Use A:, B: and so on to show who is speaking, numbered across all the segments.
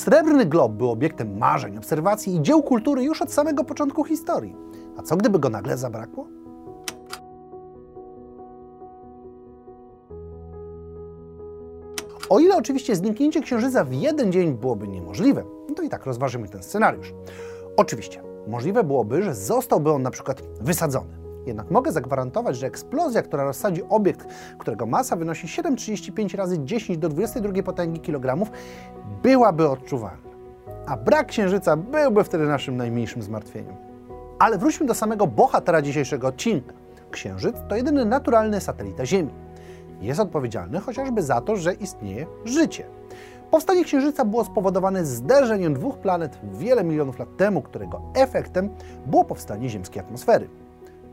A: Srebrny glob był obiektem marzeń, obserwacji i dzieł kultury już od samego początku historii. A co gdyby go nagle zabrakło? O ile oczywiście zniknięcie księżyca w jeden dzień byłoby niemożliwe, to i tak rozważymy ten scenariusz. Oczywiście, możliwe byłoby, że zostałby on na przykład wysadzony. Jednak mogę zagwarantować, że eksplozja, która rozsadzi obiekt, którego masa wynosi 7,35 razy 10 do 22 potęgi kilogramów, byłaby odczuwalna. A brak księżyca byłby wtedy naszym najmniejszym zmartwieniem. Ale wróćmy do samego bohatera dzisiejszego odcinka. Księżyc to jedyny naturalny satelita Ziemi. Jest odpowiedzialny chociażby za to, że istnieje życie. Powstanie Księżyca było spowodowane zderzeniem dwóch planet wiele milionów lat temu, którego efektem było powstanie ziemskiej atmosfery.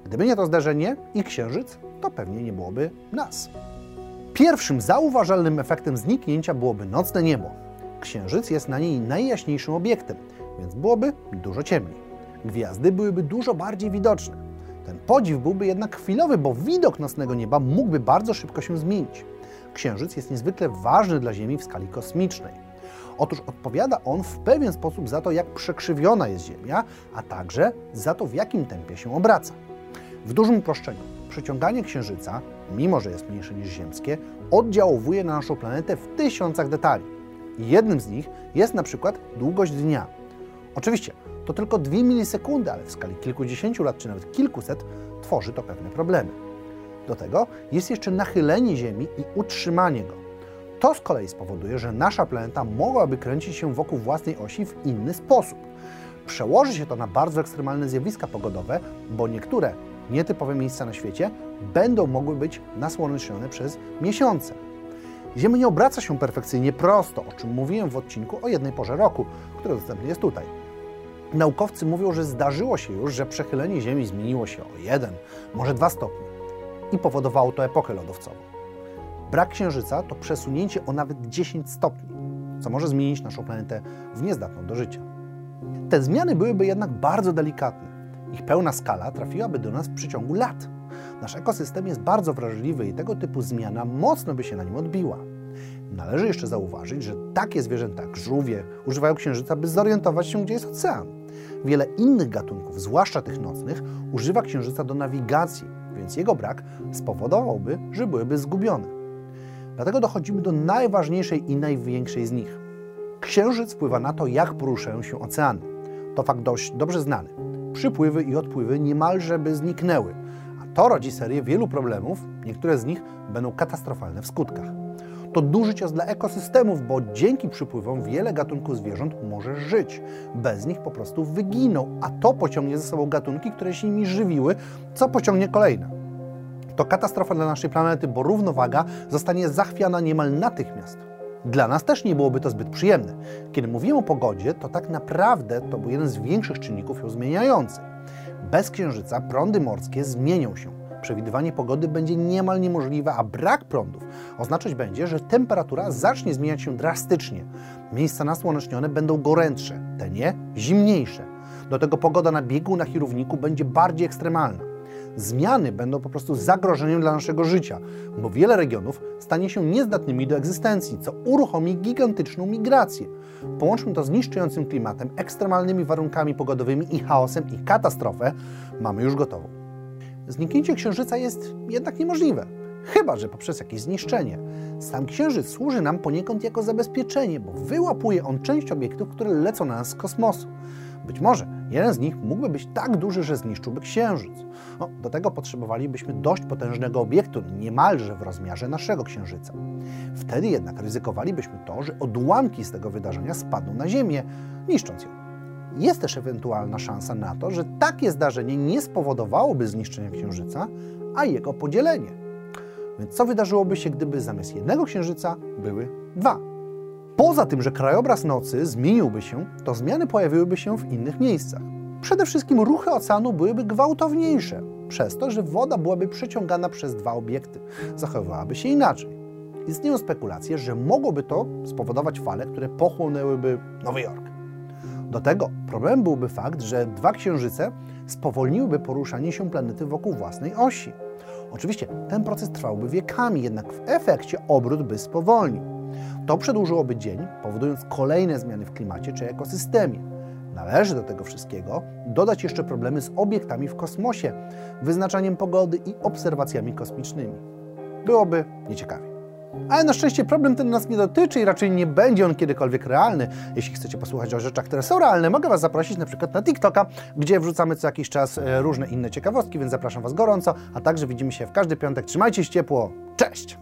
A: Gdyby nie to zdarzenie i Księżyc, to pewnie nie byłoby nas. Pierwszym zauważalnym efektem zniknięcia byłoby nocne niebo. Księżyc jest na niej najjaśniejszym obiektem, więc byłoby dużo ciemniej. Gwiazdy byłyby dużo bardziej widoczne. Ten podziw byłby jednak chwilowy, bo widok nocnego nieba mógłby bardzo szybko się zmienić. Księżyc jest niezwykle ważny dla Ziemi w skali kosmicznej. Otóż odpowiada on w pewien sposób za to, jak przekrzywiona jest Ziemia, a także za to, w jakim tempie się obraca. W dużym uproszczeniu, przyciąganie Księżyca, mimo że jest mniejsze niż ziemskie, oddziałuje na naszą planetę w tysiącach detali. Jednym z nich jest na przykład długość dnia. Oczywiście, to tylko 2 milisekundy, ale w skali kilkudziesięciu lat czy nawet kilkuset tworzy to pewne problemy. Do tego jest jeszcze nachylenie Ziemi i utrzymanie go. To z kolei spowoduje, że nasza planeta mogłaby kręcić się wokół własnej osi w inny sposób. Przełoży się to na bardzo ekstremalne zjawiska pogodowe, bo niektóre nietypowe miejsca na świecie będą mogły być nasłonecznione przez miesiące. Ziemia nie obraca się perfekcyjnie prosto, o czym mówiłem w odcinku o jednej porze roku, który dostępny jest tutaj. Naukowcy mówią, że zdarzyło się już, że przechylenie Ziemi zmieniło się o jeden, może dwa stopnie i powodowało to epokę lodowcową. Brak Księżyca to przesunięcie o nawet 10 stopni, co może zmienić naszą planetę w niezdatną do życia. Te zmiany byłyby jednak bardzo delikatne. Ich pełna skala trafiłaby do nas w przeciągu lat. Nasz ekosystem jest bardzo wrażliwy i tego typu zmiana mocno by się na nim odbiła. Należy jeszcze zauważyć, że takie zwierzęta jak żółwie używają księżyca, by zorientować się, gdzie jest ocean. Wiele innych gatunków, zwłaszcza tych nocnych, używa księżyca do nawigacji, więc jego brak spowodowałby, że byłyby zgubione. Dlatego dochodzimy do najważniejszej i największej z nich. Księżyc wpływa na to, jak poruszają się oceany. To fakt dość dobrze znany. Przypływy i odpływy niemalże by zniknęły, a to rodzi serię wielu problemów, niektóre z nich będą katastrofalne w skutkach. To duży cios dla ekosystemów, bo dzięki przypływom wiele gatunków zwierząt może żyć. Bez nich po prostu wyginą, a to pociągnie ze sobą gatunki, które się nimi żywiły, co pociągnie kolejne. To katastrofa dla naszej planety, bo równowaga zostanie zachwiana niemal natychmiast. Dla nas też nie byłoby to zbyt przyjemne. Kiedy mówimy o pogodzie, to tak naprawdę to był jeden z większych czynników ją zmieniających. Bez księżyca prądy morskie zmienią się. Przewidywanie pogody będzie niemal niemożliwe, a brak prądów oznaczać będzie, że temperatura zacznie zmieniać się drastycznie. Miejsca nasłonecznione będą gorętsze, te nie zimniejsze. Do tego pogoda na biegunach i równiku będzie bardziej ekstremalna. Zmiany będą po prostu zagrożeniem dla naszego życia, bo wiele regionów stanie się niezdatnymi do egzystencji, co uruchomi gigantyczną migrację. Połączmy to z niszczącym klimatem, ekstremalnymi warunkami pogodowymi i chaosem i katastrofę mamy już gotową. Zniknięcie Księżyca jest jednak niemożliwe, chyba że poprzez jakieś zniszczenie. Sam Księżyc służy nam poniekąd jako zabezpieczenie, bo wyłapuje on część obiektów, które lecą na nas z kosmosu. Być może jeden z nich mógłby być tak duży, że zniszczyłby Księżyc. No, do tego potrzebowalibyśmy dość potężnego obiektu, niemalże w rozmiarze naszego Księżyca. Wtedy jednak ryzykowalibyśmy to, że odłamki z tego wydarzenia spadną na Ziemię, niszcząc ją. Jest też ewentualna szansa na to, że takie zdarzenie nie spowodowałoby zniszczenia Księżyca, a jego podzielenie. Więc co wydarzyłoby się, gdyby zamiast jednego Księżyca były dwa? Poza tym, że krajobraz nocy zmieniłby się, to zmiany pojawiłyby się w innych miejscach. Przede wszystkim ruchy oceanu byłyby gwałtowniejsze, przez to, że woda byłaby przeciągana przez dwa obiekty, zachowywałaby się inaczej. Istnieją spekulacje, że mogłoby to spowodować fale, które pochłonęłyby Nowy Jork. Do tego problemem byłby fakt, że dwa księżyce spowolniłyby poruszanie się planety wokół własnej osi. Oczywiście ten proces trwałby wiekami, jednak w efekcie obrót by spowolnił. To przedłużyłoby dzień, powodując kolejne zmiany w klimacie czy ekosystemie. Należy do tego wszystkiego dodać jeszcze problemy z obiektami w kosmosie, wyznaczaniem pogody i obserwacjami kosmicznymi. Byłoby nieciekawie. Ale na szczęście problem ten nas nie dotyczy i raczej nie będzie on kiedykolwiek realny. Jeśli chcecie posłuchać o rzeczach, które są realne, mogę Was zaprosić na przykład na TikToka, gdzie wrzucamy co jakiś czas e, różne inne ciekawostki, więc zapraszam Was gorąco, a także widzimy się w każdy piątek. Trzymajcie się ciepło. Cześć!